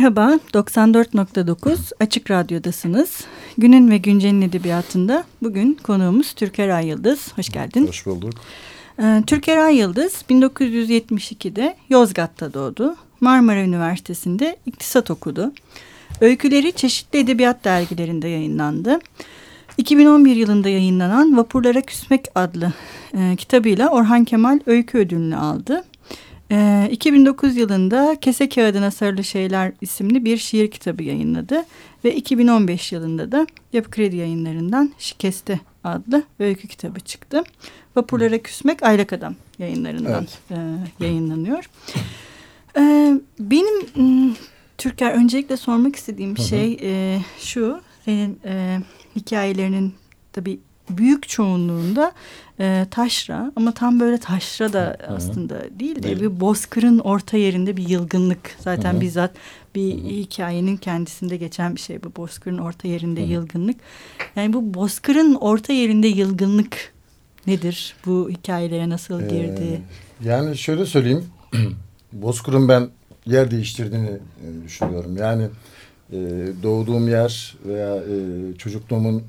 Merhaba, 94.9 Açık Radyo'dasınız. Günün ve Güncel'in edebiyatında bugün konuğumuz Türker Ay Yıldız. Hoş geldin. Hoş bulduk. Ee, Türker Ay Yıldız 1972'de Yozgat'ta doğdu. Marmara Üniversitesi'nde iktisat okudu. Öyküleri çeşitli edebiyat dergilerinde yayınlandı. 2011 yılında yayınlanan Vapurlara Küsmek adlı e, kitabıyla Orhan Kemal Öykü Ödülünü aldı. E, 2009 yılında Kese Kağıdına Sarılı Şeyler isimli bir şiir kitabı yayınladı. Ve 2015 yılında da Yapı Kredi yayınlarından Şikeste adlı öykü kitabı çıktı. Vapurlara Küsmek Aylak Adam yayınlarından evet. e, yayınlanıyor. E, benim Türker öncelikle sormak istediğim hı hı. şey e, şu. Senin e, hikayelerinin tabii büyük çoğunluğunda e, taşra ama tam böyle taşra da Hı -hı. aslında değil de değil. bir bozkırın orta yerinde bir yılgınlık zaten Hı -hı. bizzat bir Hı -hı. hikayenin kendisinde geçen bir şey bu bozkırın orta yerinde Hı -hı. yılgınlık. Yani bu bozkırın orta yerinde yılgınlık nedir? Bu hikayelere nasıl girdi? Ee, yani şöyle söyleyeyim. bozkırın ben yer değiştirdiğini e, düşünüyorum. Yani e, doğduğum yer veya e, çocukluğumun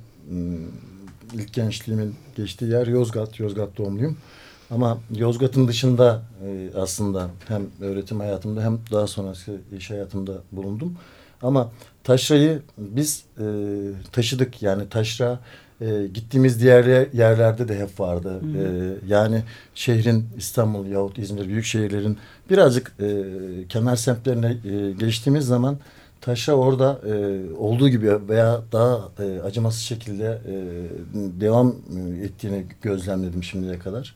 ilk gençliğimin geçtiği yer Yozgat. Yozgat doğumluyum. Ama Yozgat'ın dışında e, aslında hem öğretim hayatımda hem daha sonrası iş hayatımda bulundum. Ama taşrayı biz e, taşıdık. Yani taşra e, gittiğimiz diğer yerlerde de hep vardı. Hmm. E, yani şehrin İstanbul yahut İzmir büyük şehirlerin birazcık e, kenar semtlerine e, geçtiğimiz zaman taşra orada e, olduğu gibi veya daha e, acımasız şekilde e, devam ettiğini gözlemledim şimdiye kadar.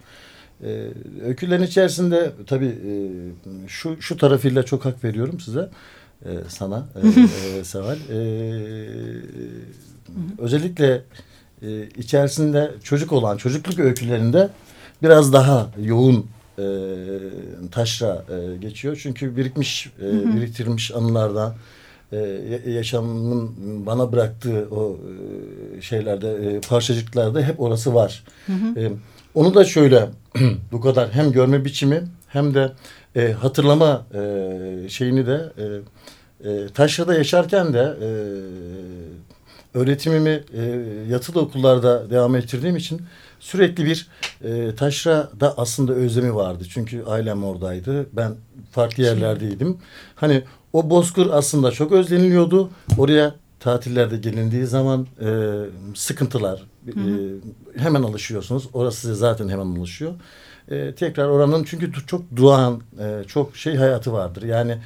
E, öykülerin içerisinde tabii e, şu şu tarafıyla çok hak veriyorum size. E, sana e, e, Seval. E, özellikle e, içerisinde çocuk olan çocukluk öykülerinde biraz daha yoğun e, taşra e, geçiyor. Çünkü birikmiş, e, biriktirilmiş anılardan e, yaşamın bana bıraktığı o e, şeylerde e, parçacıklarda hep orası var. Hı hı. E, onu da şöyle bu kadar hem görme biçimi hem de e, hatırlama e, şeyini de e, e, Taşra'da yaşarken de e, öğretimimi e, yatılı okullarda devam ettirdiğim için sürekli bir e, Taşra'da aslında özlemi vardı. Çünkü ailem oradaydı. Ben farklı yerlerdeydim. Hani o bozkır aslında çok özleniliyordu. Oraya tatillerde gelindiği zaman e, sıkıntılar hı hı. E, hemen alışıyorsunuz. Orası size zaten hemen alışıyor. E, tekrar oranın çünkü çok duan, e, çok şey hayatı vardır. Yani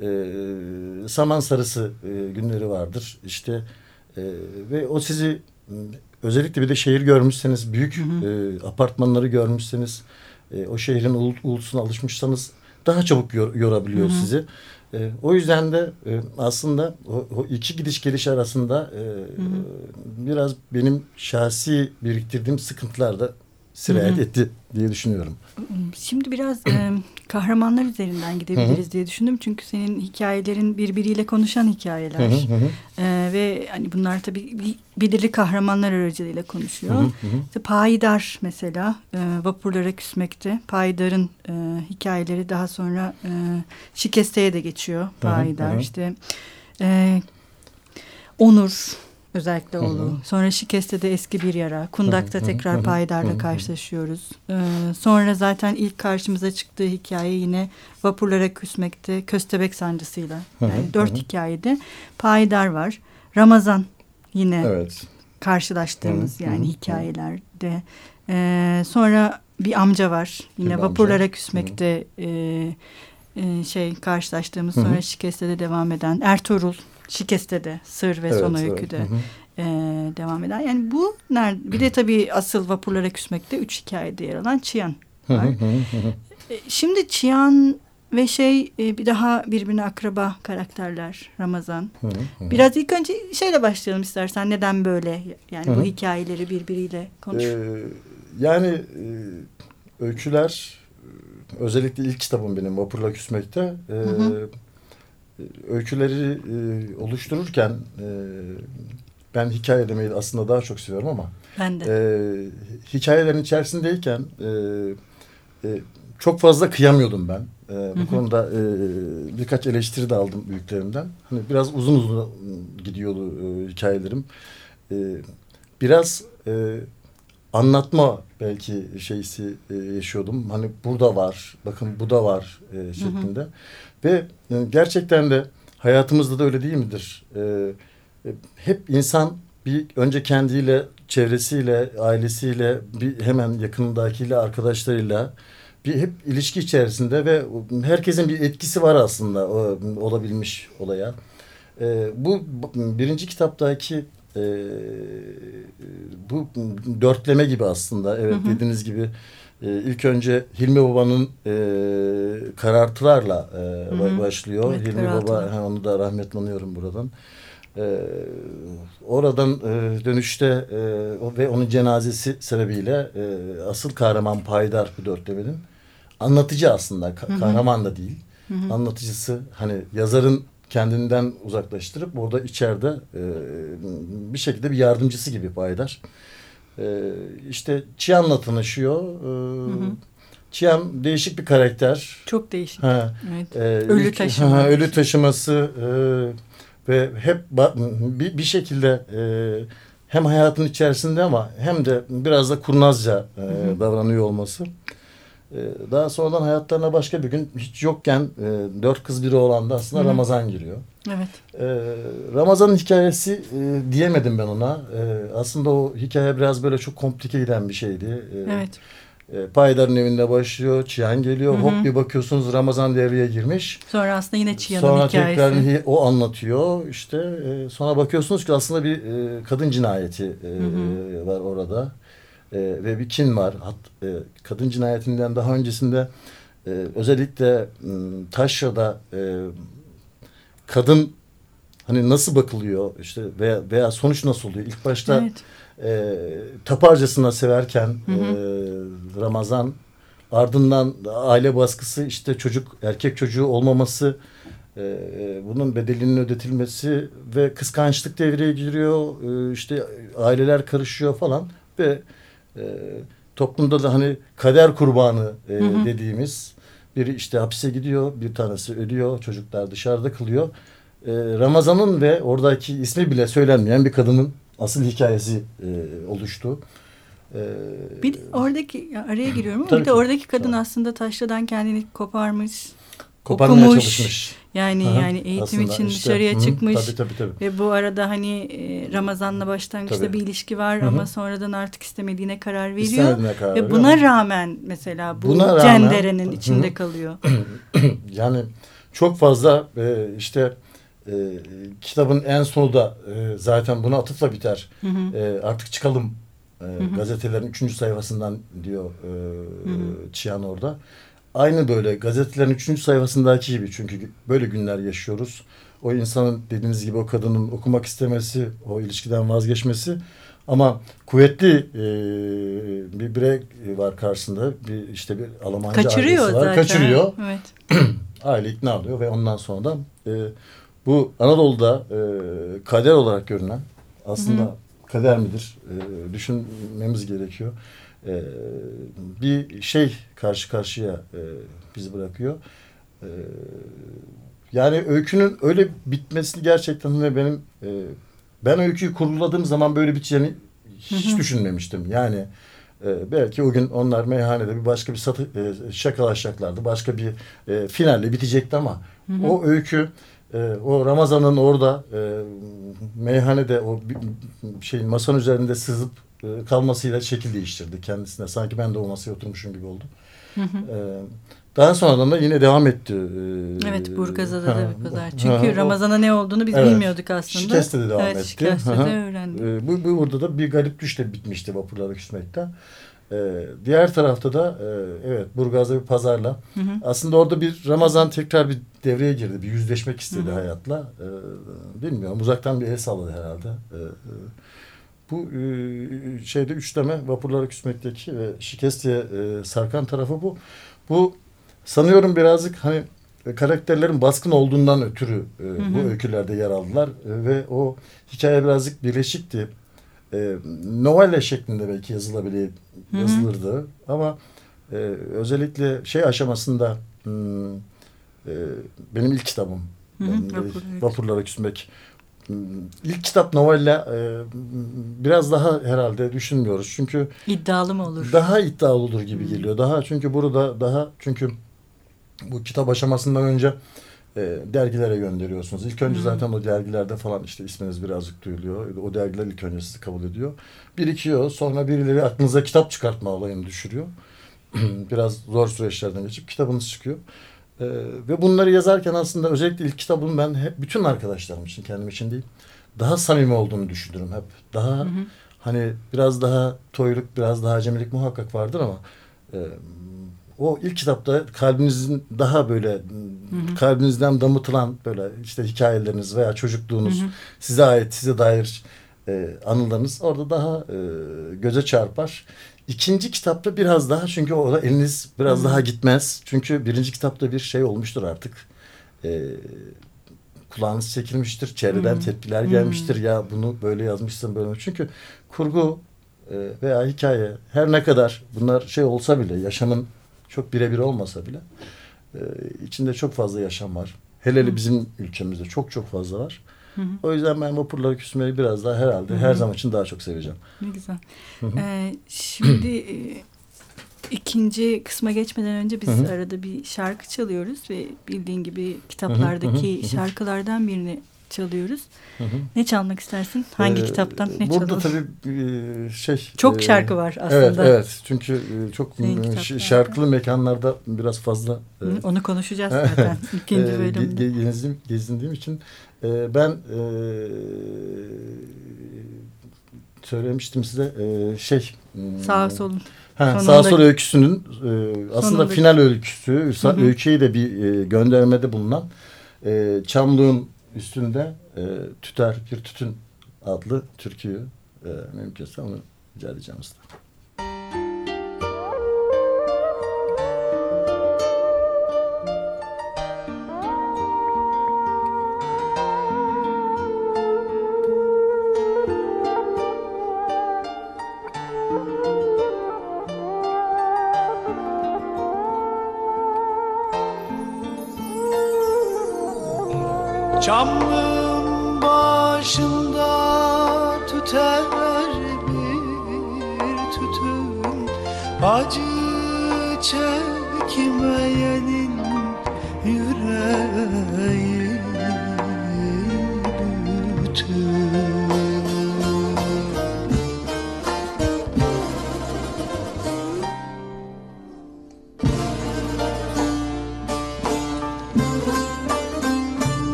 e, saman sarısı e, günleri vardır. İşte e, ve o sizi özellikle bir de şehir görmüşseniz, büyük hı hı. E, apartmanları görmüşseniz, e, o şehrin ul, ulusuna alışmışsanız daha çabuk yor, yorabiliyor hı hı. sizi. E, o yüzden de e, aslında o, o iki gidiş geliş arasında e, hı hı. biraz benim şahsi biriktirdiğim sıkıntılar da sirayet etti diye düşünüyorum. Şimdi biraz e, kahramanlar üzerinden gidebiliriz diye düşündüm. Çünkü senin hikayelerin birbiriyle konuşan hikayeler. E, ve hani bunlar tabii belirli kahramanlar aracılığıyla konuşuyor. İşte Payidar mesela e, vapurlara küsmekte. Payidar'ın e, hikayeleri daha sonra e, Şikeste'ye de geçiyor. Payidar işte... E, Onur Özellikle. Hı hı. Sonra Şikeste'de eski bir yara. Kundak'ta hı hı. tekrar Paydar'la karşılaşıyoruz. Ee, sonra zaten ilk karşımıza çıktığı hikaye yine vapurlara küsmekte Köstebek sancısıyla. Yani hı hı. dört hı. hikayede Paydar var. Ramazan yine evet. karşılaştığımız hı hı. yani hikayelerde. Ee, sonra bir amca var. Yine bir vapurlara amca. küsmekte e, e, şey karşılaştığımız hı hı. sonra Şikeste'de devam eden Ertuğrul Şikeste'de Sır ve evet, Son Öykü'de evet. E, devam eden. Yani bu nerede? Bir de tabii asıl vapurlara küsmekte üç hikayede yer alan Çiyan var. E, şimdi Çiyan ve şey e, bir daha birbirine akraba karakterler Ramazan. Biraz ilk önce şeyle başlayalım istersen. Neden böyle? Yani bu hikayeleri birbiriyle konuş. Ee, yani e, öyküler özellikle ilk kitabım benim Vapurla Küsmek'te. E, hı hı öyküleri e, oluştururken e, ben hikaye demeyi aslında daha çok seviyorum ama ben de. E, hikayelerin içerisindeyken e, e, çok fazla kıyamıyordum ben. E, bu hı hı. konuda e, birkaç eleştiri de aldım büyüklerimden. Hani biraz uzun uzun gidiyordu e, hikayelerim. E, biraz e, anlatma belki şeysi e, yaşıyordum. Hani burada var, bakın bu da var e, şeklinde. Hı hı. Ve e, gerçekten de hayatımızda da öyle değil midir? E, e, hep insan bir önce kendiyle, çevresiyle, ailesiyle, bir hemen yakındakiyle, arkadaşlarıyla bir hep ilişki içerisinde ve herkesin bir etkisi var aslında o, olabilmiş olaya. E, bu birinci kitaptaki e, bu dörtleme gibi aslında evet hı hı. dediğiniz gibi e, ilk önce Hilmi Baba'nın e, karartılarla e, hı hı. başlıyor. Evet, Hilmi. Baba onu da rahmetle anıyorum buradan. E, oradan e, dönüşte e, ve onun cenazesi sebebiyle e, asıl kahraman Paydar bu dörtlemenin anlatıcı aslında ka- kahraman da değil. Hı hı. Anlatıcısı hani yazarın kendinden uzaklaştırıp orada içeride e, bir şekilde bir yardımcısı gibi Paydar. E, işte Çiyan'la tanışıyor. E, hı hı. Çiyan değişik bir karakter. Çok değişik. Ha, evet. e, ölü taşıması. Ha, ölü taşıması e, ve hep bir, bir şekilde e, hem hayatın içerisinde ama hem de biraz da kurnazca e, hı hı. davranıyor olması. Ee, daha sonradan hayatlarına başka bir gün hiç yokken e, dört kız biri olan da aslında Hı -hı. Ramazan giriyor. Evet. E, Ramazan'ın hikayesi e, diyemedim ben ona. E, aslında o hikaye biraz böyle çok komplike giden bir şeydi. Evet. E, Paydar'ın evinde başlıyor, Çiyan geliyor. Hı -hı. Hop bir bakıyorsunuz Ramazan devreye girmiş. Sonra aslında yine Çiyan'ın sonra hikayesi. Sonra tekrar o anlatıyor. İşte e, sonra bakıyorsunuz ki aslında bir e, kadın cinayeti e, Hı -hı. var orada e, ve bir kin var. Hat, e, kadın cinayetinden daha öncesinde e, özellikle e, Taşra'da e, kadın hani nasıl bakılıyor işte veya, veya sonuç nasıl oluyor? İlk başta evet. e, taparcasına severken hı hı. E, Ramazan ardından aile baskısı işte çocuk erkek çocuğu olmaması e, bunun bedelinin ödetilmesi ve kıskançlık devreye giriyor e, işte aileler karışıyor falan ve e, toplumda da hani kader kurbanı e, hı hı. dediğimiz biri işte hapise gidiyor, bir tanesi ölüyor, çocuklar dışarıda kalıyor. E, Ramazan'ın ve oradaki ismi bile söylenmeyen bir kadının asıl hikayesi e, oluştu. E, bir de oradaki araya giriyorum ama bir de oradaki kadın tamam. aslında taşradan kendini koparmış koparmaya okumuş. çalışmış. Yani Aha, yani eğitim için işte, dışarıya hı, çıkmış. Tabii, tabii, tabii. Ve bu arada hani e, Ramazan'la başlangıçta tabii. bir ilişki var hı hı. ama sonradan artık istemediğine karar veriyor. İstemediğine karar ve buna rağmen mesela bu buna cenderenin rağmen, içinde hı. kalıyor. yani çok fazla e, işte e, kitabın en sonu da e, zaten buna atıfla biter. Hı hı. E, artık çıkalım e, hı hı. gazetelerin üçüncü sayfasından diyor e, hı hı. Çiyan orada aynı böyle gazetelerin üçüncü sayfasındaki gibi çünkü böyle günler yaşıyoruz. O insanın dediğiniz gibi o kadının okumak istemesi, o ilişkiden vazgeçmesi ama kuvvetli e, bir birey var karşısında. Bir işte bir Almancı Kaçırıyor ailesi var. Zaten. Kaçırıyor. Evet. Aile ikna alıyor ve ondan sonra da e, bu Anadolu'da e, kader olarak görünen aslında Hı -hı. kader midir e, düşünmemiz gerekiyor e, bir şey karşı karşıya e, bizi bırakıyor. E, yani öykünün öyle bitmesini gerçekten de benim e, ben öyküyü kuruladığım zaman böyle biteceğini hiç düşünmemiştim. Yani e, belki o gün onlar meyhanede bir başka bir satı e, şakalaşacaklardı. Başka bir e, finalle bitecekti ama o öykü e, o Ramazan'ın orada e, meyhanede o şeyin masanın üzerinde sızıp kalmasıyla şekil değiştirdi kendisine. Sanki ben de o masaya oturmuşum gibi oldu. Hı hı. E, daha sonradan da yine devam etti. E, evet Burgazada da bir pazar. Çünkü Ramazan'a ne olduğunu biz evet, bilmiyorduk aslında. Şikeste de devam evet, etti. Şikeste de öğrendik. bu, bu burada da bir garip düşle bitmişti vapurlara küsmekten. Ee, diğer tarafta da e, evet Burgaz'da bir pazarla. Hı hı. Aslında orada bir Ramazan tekrar bir devreye girdi. Bir yüzleşmek istedi hı hı. hayatla. Ee, bilmiyorum uzaktan bir el salladı herhalde. Ee, bu e, şeyde üçleme vapurlara küsmekteki ve şikestiye e, sarkan tarafı bu. Bu sanıyorum birazcık hani karakterlerin baskın olduğundan ötürü e, hı hı. bu öykülerde yer aldılar e, ve o hikaye birazcık birleşikti. E, novelle şeklinde belki yazılabilir yazılırdı hı hı. ama e, özellikle şey aşamasında hmm, e, benim ilk kitabım. Hı hı, Vapur, evet. Vapurlara Küsmek. İlk kitap novella e, biraz daha herhalde düşünmüyoruz. Çünkü İddialı mı olur? daha iddialı olur gibi Hmm. geliyor. Daha çünkü burada daha çünkü bu kitap aşamasından önce e, dergilere gönderiyorsunuz. İlk önce Hmm. zaten o dergilerde falan işte isminiz birazcık duyuluyor. O dergiler ilk önce sizi kabul ediyor. Birikiyor. Sonra birileri aklınıza kitap çıkartma olayını düşürüyor. Biraz zor süreçlerden geçip kitabınız çıkıyor. E, ve bunları yazarken aslında özellikle ilk kitabım ben hep bütün arkadaşlarım için kendim için değil daha samimi olduğunu düşünürüm hep. Daha Hı hı. hani biraz daha toyluk, biraz daha acemilik muhakkak vardır ama e, o ilk kitapta kalbinizin daha böyle hı. kalbinizden damıtılan böyle işte hikayeleriniz veya çocukluğunuz Hı hı. size ait, size dair e, anılarınız orada daha e, göze çarpar. İkinci kitapta biraz daha çünkü orada eliniz biraz Hı. daha gitmez. Çünkü birinci kitapta bir şey olmuştur artık. E, kulağınız çekilmiştir. Çevreden Hmm. tepkiler Hmm. gelmiştir. Ya bunu böyle yazmışsın böyle. Çünkü kurgu e, veya hikaye her ne kadar bunlar şey olsa bile yaşamın çok birebir olmasa bile e, içinde çok fazla yaşam var. Hele hele Hmm. bizim ülkemizde çok çok fazla var. Hı hı. O yüzden ben vapurları küsmeyi biraz daha herhalde Hı hı. her zaman için daha çok seveceğim. Ne güzel. Hı hı. Ee, şimdi e, ikinci kısma geçmeden önce biz Hı hı. arada bir şarkı çalıyoruz ve bildiğin gibi Hı hı, kitaplardaki hı hı. şarkılardan birini çalıyoruz. Hı hı. Ne çalmak istersin? Hangi Ee, kitaptan ne Burada çalalım? tabii e, şey... Çok e, şarkı var aslında. Evet, evet. Çünkü e, çok şarkılı mekanlarda biraz fazla... Hı, Onu konuşacağız zaten ikinci bölümde. ge- gezdim, gezindiğim için ben söylemiştim size şey... hmm, Sağ solun. Ha, sağ sol öyküsünün e, aslında Sonunda- final öyküsü, Hı hı. öyküye de bir e, göndermede bulunan e, Çamlık'ın üstünde e, tüter bir tütün adlı türküyü e, mümkünse onu rica edeceğim size. Çamlığın başında tüter bir tütün. Acı çekmeyenin yüreği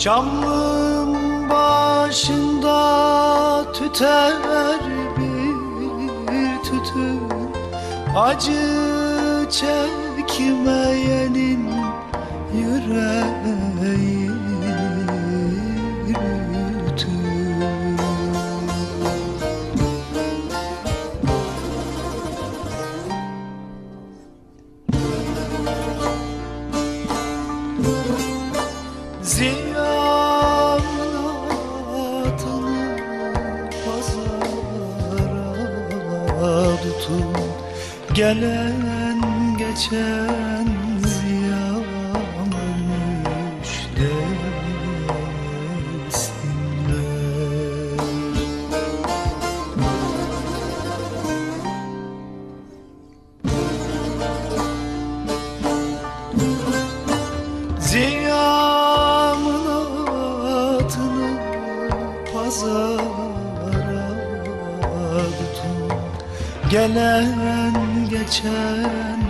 Çamlığın başında tüter bir tütün. Acı çekmeyenin yüreği Gelen geçen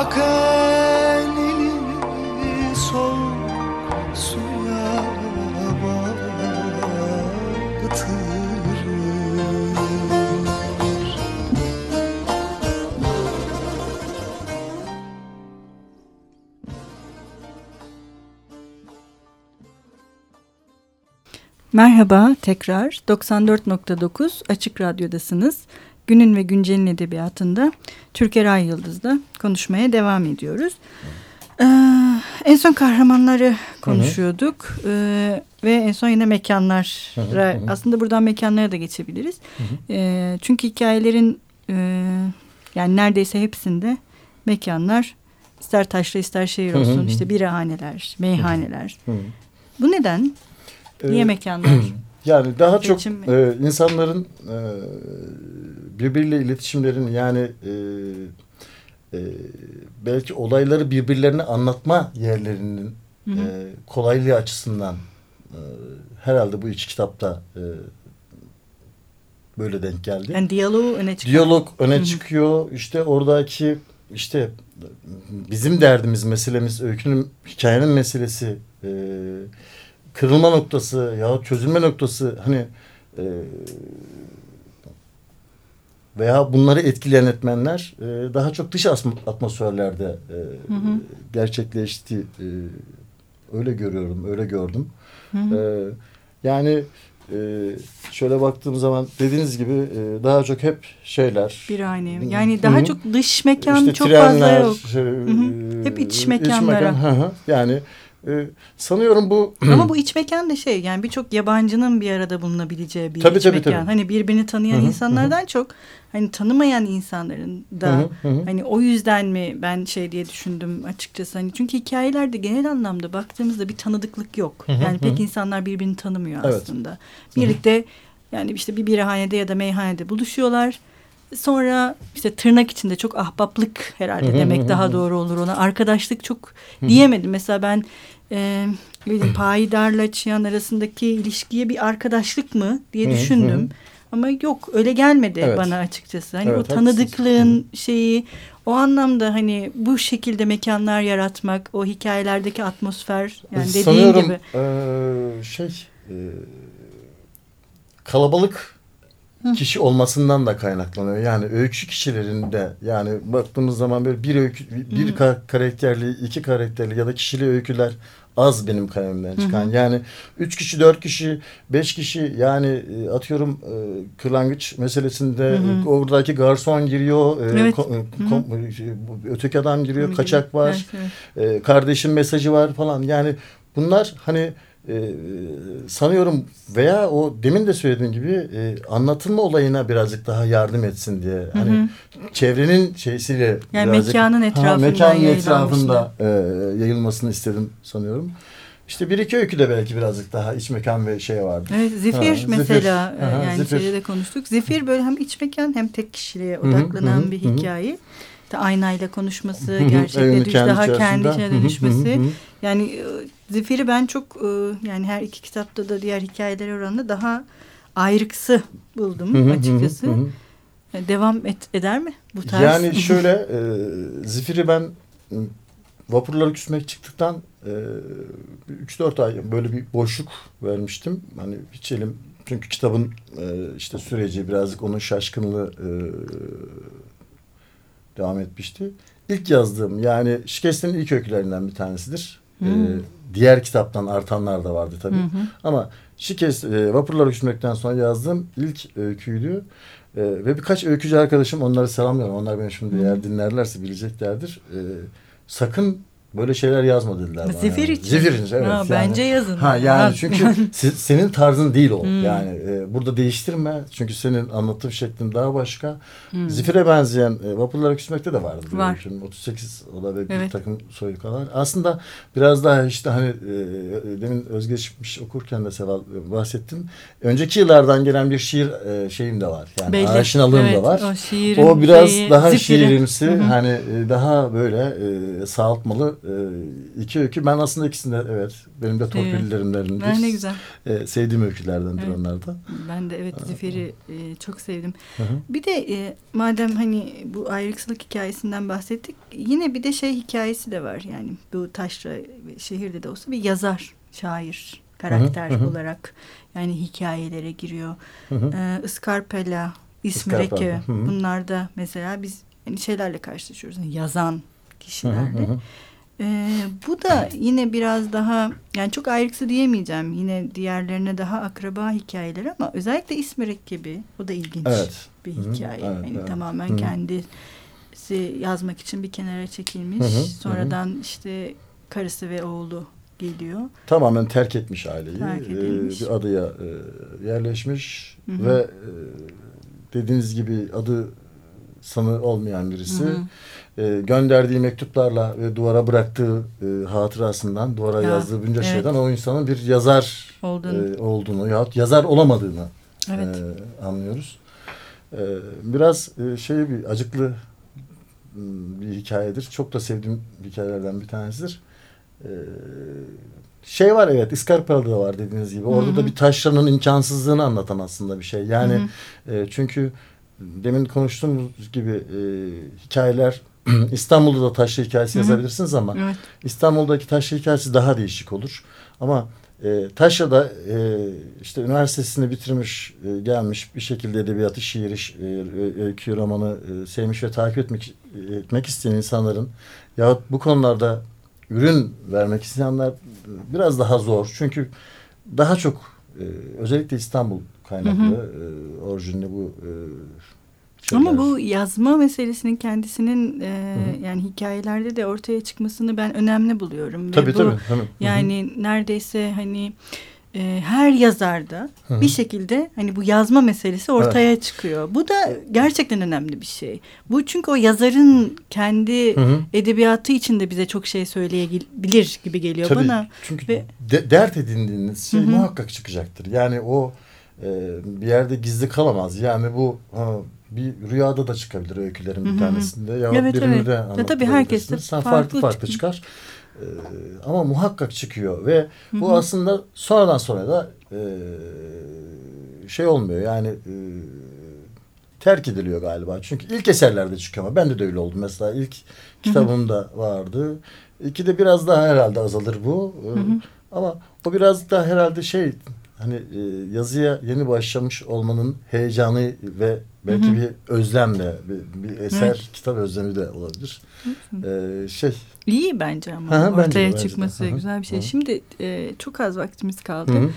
Akelini soğuk suya batırır Merhaba tekrar 94.9 Açık Radyo'dasınız. Günün ve Güncel'in edebiyatında Türker Ay Yıldız'da konuşmaya devam ediyoruz. Ee, en son kahramanları konuşuyorduk Ee, ve en son yine mekanlara aslında buradan mekanlara da geçebiliriz. Ee, çünkü hikayelerin e, yani neredeyse hepsinde mekanlar ister taşra ister şehir olsun işte birahaneler, meyhaneler. Bu neden? Niye Ee, mekanlar? Yani daha çok Seçim mi? e, insanların e, birbiriyle iletişimlerini yani e, e, belki olayları birbirlerine anlatma yerlerinin Hı hı. e, kolaylığı açısından e, herhalde bu iki kitapta e, böyle denk geldi. Yani diyaloğu öne çıkıyor. Diyalog öne Hı hı. çıkıyor. İşte oradaki işte bizim derdimiz, meselemiz, öykünün, hikayenin meselesi, e, kırılma noktası ya çözülme noktası hani e, veya bunları etkileyen etmenler e, daha çok dış atmosferlerde e, Hı hı. gerçekleşti. E, öyle görüyorum, öyle gördüm. Hı hı. Ee, yani e, şöyle baktığım zaman dediğiniz gibi e, daha çok hep şeyler. Birahane. Hı Yani daha hı. çok dış mekan İşte çok trenler, fazla yok. şey, hı. Hep e, iç mekanlara. mekan, hı hı. yani e, sanıyorum bu Ama bu iç mekan da şey yani birçok yabancının bir arada bulunabileceği bir Tabii, iç tabii, mekan. tabii. Hani birbirini tanıyan Hı hı, insanlardan çok hani tanımayan insanların da Hı hı, hı hı. hani o yüzden mi ben şey diye düşündüm açıkçası hani çünkü hikayelerde genel anlamda baktığımızda bir tanıdıklık yok. Hı hı, yani pek hı. insanlar birbirini tanımıyor Evet. aslında. Birlikte yani işte bir birahanede ya da meyhanede buluşuyorlar. Sonra işte tırnak içinde çok ahbaplık herhalde demek daha doğru olur ona. Arkadaşlık çok diyemedim. Mesela ben e, payidarla çıyan arasındaki ilişkiye bir arkadaşlık mı diye düşündüm. Ama yok öyle gelmedi Evet. bana açıkçası. Hani Evet, o haklısınız. tanıdıklığın şeyi o anlamda hani bu şekilde mekanlar yaratmak, o hikayelerdeki atmosfer yani dediğin Sanıyorum gibi. e, şey e, kalabalık kişi olmasından da kaynaklanıyor. Yani öykü kişilerinde yani baktığımız zaman böyle bir öykü bir ka- karakterli, iki karakterli ya da kişili öyküler az benim kalemimden çıkan. Yani üç kişi, dört kişi, beş kişi yani e, atıyorum e, kırlangıç meselesinde e, oradaki garson giriyor, e, Evet. ko- e, kom- e, şey, öteki adam giriyor, Gibi. kaçak var, Evet, evet. e, kardeşin mesajı var falan. Yani bunlar hani e, sanıyorum veya o demin de söylediğim gibi e, anlatılma olayına birazcık daha yardım etsin diye. Hani çevrenin şeysiyle Yani birazcık- mekanın Ha, etrafından mekanın etrafında e, yayılmasını istedim sanıyorum. İşte bir iki öyküde belki birazcık daha iç mekan ve şey vardı. Evet Zifir Ha, Zifir. mesela e, Aha, yani Zifir. şeyde de konuştuk. Zifir böyle hem iç mekan hem tek kişiliğe hı, odaklanan hı hı, bir hı hı. Aynayla konuşması, gerçekle evini düş, kendi daha kendi içine dönüşmesi. Yani e, Zifir'i ben çok e, yani her iki kitapta da diğer hikayeler oranla daha ayrıksı buldum açıkçası. E, Devam et, eder mi bu tarz? Yani şöyle e, Zifir'i ben e, vapurları küsmek çıktıktan e, 3-4 ay böyle bir boşluk vermiştim. Hani hiç elim çünkü kitabın e, işte süreci birazcık onun şaşkınlığı e, devam etmişti. İlk yazdığım yani Şikest'in ilk öykülerinden bir tanesidir. E, diğer kitaptan artanlar da vardı tabii. Hı hı. Ama Şikest e, vapurları küsmekten sonra yazdığım ilk öyküydü. E, ve birkaç öykücü arkadaşım onları selamlıyorum. Onlar beni şimdi eğer dinlerlerse bileceklerdir. E, sakın böyle şeyler yazma dediler bana. Zifir yani. için. Zifir için evet. Ha, yani. bence yazın. Ha yani Ha. çünkü se- senin tarzın değil o. Hmm. Yani e, burada değiştirme. Çünkü senin anlatım şeklin daha başka. Zifire benzeyen e, vapurlara küsmekte de vardı. bir Hmm. Var. öyküm. 38 o da ve bir Evet. takım soykalar. Aslında biraz daha işte hani e, demin özgeçmiş okurken de Seval e, bahsettin. Önceki yıllardan gelen bir şiir e, şeyim de var. Yani Belli. aşinalığım Evet, da var. o şiirin O biraz şeyi, daha zifiri. şiirimsi Hı hı. hani e, daha böyle e, sağaltmalı e, iki öykü. Ben aslında ikisinde evet benim de torpillerimlerindir. Ha, ne güzel. E, sevdiğim öykülerdendir Evet. onlar da. Ben de evet Züfer'i e, çok sevdim. Hı hı. Bir de e, madem hani bu ayrıksılık hikayesinden bahsettik. Yine bir de şey hikayesi de var. Yani bu taşra şehirde de olsa bir yazar, şair, karakter Hı hı, olarak yani hikayelere giriyor. Hı hı. Ee, Iskarpela, Iskarpela, İsmireke hı hı. bunlar da mesela biz yani şeylerle karşılaşıyoruz. Yani yazan Hı hı, hı hı. Ee, bu da yine biraz daha yani çok ayrıksı diyemeyeceğim. Yine diğerlerine daha akraba hikayeler ama özellikle İsmirek gibi o da ilginç Evet. bir Hı hı, hikaye. evet, yani evet. tamamen Hı hı. kendisi yazmak için bir kenara çekilmiş. Hı hı, hı hı. Sonradan işte karısı ve oğlu geliyor. Tamamen terk etmiş aileyi. Terk E, edilmiş. bir adaya e, yerleşmiş Hı hı. ve e, dediğiniz gibi adı sanı olmayan birisi. Hı hı. E, gönderdiği mektuplarla ve duvara bıraktığı e, hatırasından, duvara Ya, yazdığı bunca evet. şeyden o insanın bir yazar Olduğunu. e, olduğunu yahut yazar olamadığını Evet. e, anlıyoruz. E, biraz e, şey bir acıklı m, bir hikayedir. Çok da sevdiğim hikayelerden bir tanesidir. E, şey var evet İskarpala'da da var dediğiniz gibi. Orada Hı hı. da bir taşranın imkansızlığını anlatan aslında bir şey. Yani Hı e, çünkü demin konuştuğumuz gibi e, hikayeler İstanbul'da da taşra hikayesi Hı hı. yazabilirsiniz ama Evet. İstanbul'daki taşra hikayesi daha değişik olur. Ama e, Taşra'da e, işte üniversitesini bitirmiş, e, gelmiş bir şekilde edebiyatı, şiiri, e, öykü, romanı e, sevmiş ve takip etmek etmek isteyen insanların yahut bu konularda ürün vermek isteyenler e, biraz daha zor. Çünkü daha çok e, özellikle İstanbul kaynaklı Hı e, orijinli bu e, şeyler. Ama bu yazma meselesinin kendisinin e, Hı hı. yani hikayelerde de ortaya çıkmasını ben önemli buluyorum. Ve tabii bu, tabii. Hemen. Yani neredeyse hani e, her yazarda Hı hı. bir şekilde hani bu yazma meselesi ortaya çıkıyor. Bu da gerçekten önemli bir şey. Bu çünkü o yazarın kendi Hı hı. edebiyatı içinde bize çok şey söyleyebilir gibi geliyor Tabii, bana. Çünkü Ve- de- dert edindiğiniz şey Hı hı. muhakkak çıkacaktır. Yani o e, bir yerde gizli kalamaz. Yani bu ha, bir rüyada da çıkabilir öykülerin Hı bir hı. tanesinde. Ya Evet, birinde evet. Ya tabii herkes de Sen farklı farklı farklı çıkar. E, ama muhakkak çıkıyor ve Hı bu hı. aslında sonradan sonra da e, şey olmuyor. Yani e, terk ediliyor galiba. Çünkü ilk eserlerde çıkıyor ama ben de, de öyle oldum. Mesela ilk kitabımda vardı. İki de biraz daha herhalde azalır bu. Hı hı. Ama o biraz da herhalde şey hani e, yazıya yeni başlamış olmanın heyecanı ve belki Hı hı. bir özlemle bir, bir eser Evet. kitap özlemi de olabilir. Ee, şey İyi bence ama Hı hı, bence ortaya bence de. çıkması Hı hı, güzel bir şey. hı hı. Şimdi e, çok az vaktimiz kaldı. hı hı,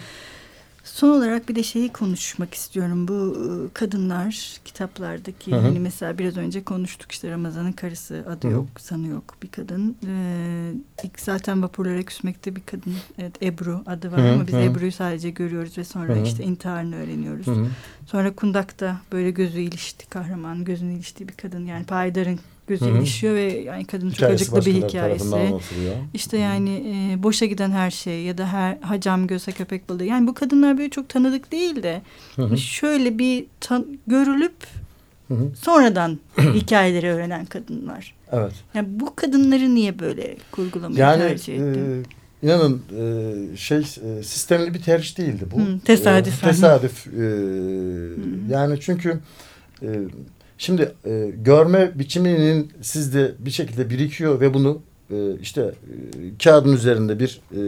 Son olarak bir de şeyi konuşmak istiyorum. Bu e, kadınlar kitaplardaki Hı hı. hani mesela biraz önce konuştuk işte Ramazan'ın karısı adı Hı hı. yok, sanı yok bir kadın. Ee, ilk zaten vapurlara küsmekte bir kadın. Evet Ebru adı var Hı hı, ama biz hı. Ebru'yu sadece görüyoruz ve sonra Hı hı. işte intiharını öğreniyoruz. hı hı. Sonra Kundak'ta böyle gözü ilişti kahraman gözünü iliştiği bir kadın yani Payidar'ın gözü Hı hı. ilişiyor ve yani kadının çok Hikayesi acıklı bir hikayesi. İşte yani e, boşa giden her şey ya da her hacam göze köpek balığı. Yani bu kadınlar böyle çok tanıdık değil de Hı hı, şöyle bir görülüp hı hı. sonradan hikayeleri öğrenen kadınlar. Evet. Yani bu kadınları niye böyle kurgulamayı Yani tercih ettin? e, inanın e, şey e, sistemli bir tercih değildi bu. Hı, tesadüfen. E, tesadüf. e, yani çünkü e, şimdi e, görme biçiminin sizde bir şekilde birikiyor ve bunu e, işte e, kağıdın üzerinde bir e,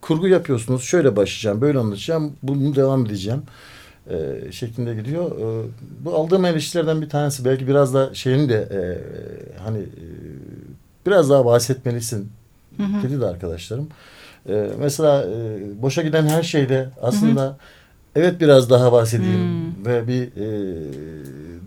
kurgu yapıyorsunuz. Şöyle başlayacağım, böyle anlatacağım, bunu devam edeceğim e, şeklinde gidiyor. E, bu aldığım eleştirilerden bir tanesi belki biraz da şeyini de e, hani e, biraz daha bahsetmelisin Hı hı. dedi de arkadaşlarım. E, mesela e, boşa giden her şeyde aslında evet biraz daha bahsedeyim Hmm. ve bir e,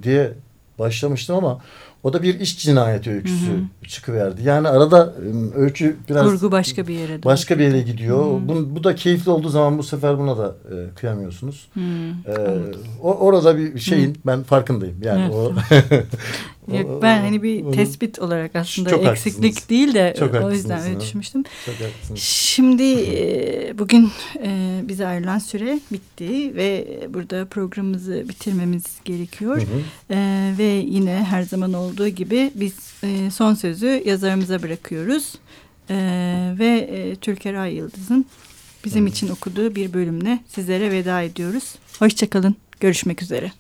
diye başlamıştım ama o da bir iş cinayeti öyküsü Hı çıkıverdi. Yani arada e, öykü biraz Kurgu başka bir yere. başka bir yere gidiyor. Hı. Bu, bu da keyifli olduğu zaman bu sefer buna da e, kıyamıyorsunuz. Ee, anladım. o, orada bir şeyin ben farkındayım. Yani Evet. o Yok, ben hani bir Bunu- tespit olarak aslında Çok eksiklik haklısınız. değil de Çok o yüzden öyle düşünmüştüm. Çok. Şimdi e, bugün e, bize ayrılan süre bitti ve burada programımızı bitirmemiz gerekiyor. Hı hı. E, ve yine her zaman olduğu gibi biz e, son sözü yazarımıza bırakıyoruz. E, ve e, Türker Ay Yıldız'ın bizim için okuduğu bir bölümle sizlere veda ediyoruz. Hoşçakalın. Görüşmek üzere.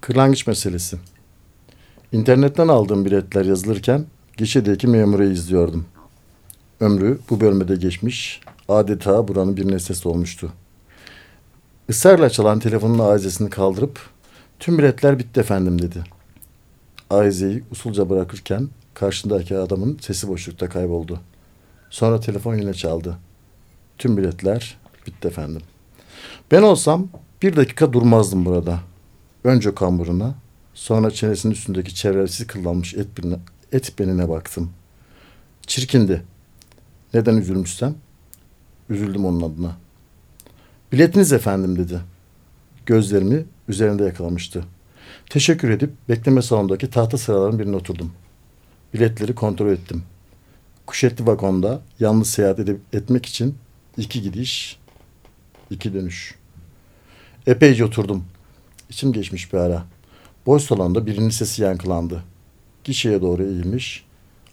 Kırlangıç meselesi. İnternetten aldığım biletler yazılırken gişedeki memuru izliyordum. Ömrü bu bölmede geçmiş, adeta buranın bir nesnesi olmuştu. Israrla çalan telefonun aizesini kaldırıp tüm biletler bitti efendim dedi. Aizeyi usulca bırakırken karşındaki adamın sesi boşlukta kayboldu. Sonra telefon yine çaldı. Tüm biletler bitti efendim. Ben olsam bir dakika durmazdım burada. Önce kamburuna, sonra çenesinin üstündeki çevresiz kıllanmış et, birine, et benine baktım. Çirkindi. Neden üzülmüşsem? Üzüldüm onun adına. Biletiniz efendim dedi. Gözlerimi üzerinde yakalamıştı. Teşekkür edip bekleme salonundaki tahta sıraların birine oturdum. Biletleri kontrol ettim. Kuşetli vagonda yalnız seyahat edip, etmek için iki gidiş, iki dönüş. Epeyce oturdum. İçim geçmiş bir ara. Boş salonda birinin sesi yankılandı. Gişeye doğru eğilmiş.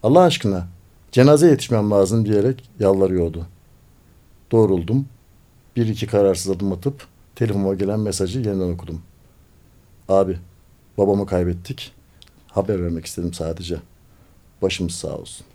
Allah aşkına cenaze yetişmem lazım diyerek yalvarıyordu. Doğruldum. Bir iki kararsız adım atıp telefonuma gelen mesajı yeniden okudum. Abi babamı kaybettik. Haber vermek istedim sadece. Başımız sağ olsun.